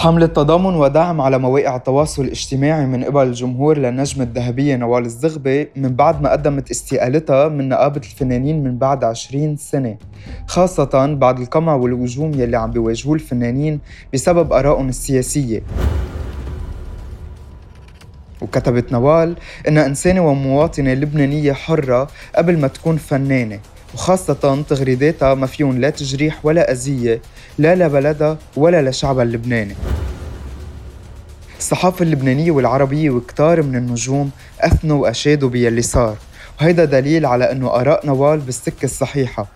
حملة تضامن ودعم على مواقع التواصل الاجتماعي من قبل الجمهور للنجمة الذهبية نوال الزغبي من بعد ما قدمت استقالتها من نقابة الفنانين من بعد 20 سنة خاصة بعد القمع والهجوم يلي عم بيواجهوه الفنانين بسبب آرائهم السياسية. وكتبت نوال إنها إنسانة ومواطنة لبنانية حرة قبل ما تكون فنانة وخاصة تغريداتها ما فيهم لا تجريح ولا أذية لا لبلدها ولا لشعبها اللبناني. الصحافة اللبنانية والعربية وكتار من النجوم أثنوا وأشادوا بيلي صار. وهيدا دليل على أنه آراء نوال بالسكة الصحيحة.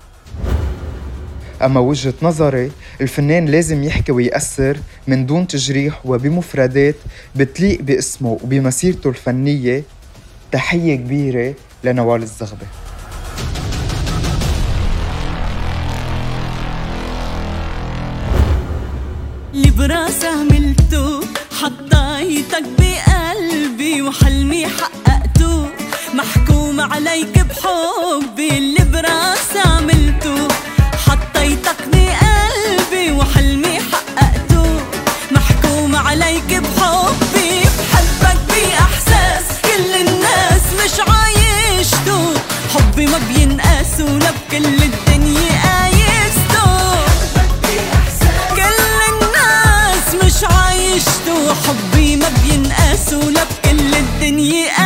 أما وجهة نظري الفنان لازم يحكي ويأثر من دون تجريح وبمفردات بتليق باسمه وبمسيرته الفنية. تحية كبيرة لنوال الزغبي اللي براسه عملته مدوم عليك بحبي اللي براسي عملته حطيتك بقلبي وحلمي حققته. محكوم عليك بحبي بحبك بإحساس. كل الناس مش عايشته حبي ما بينقاس ولا بكل الدنيا قايسته كل الناس مش عايشته حبي ما بينقاس ولا بكل الدنيا قايسته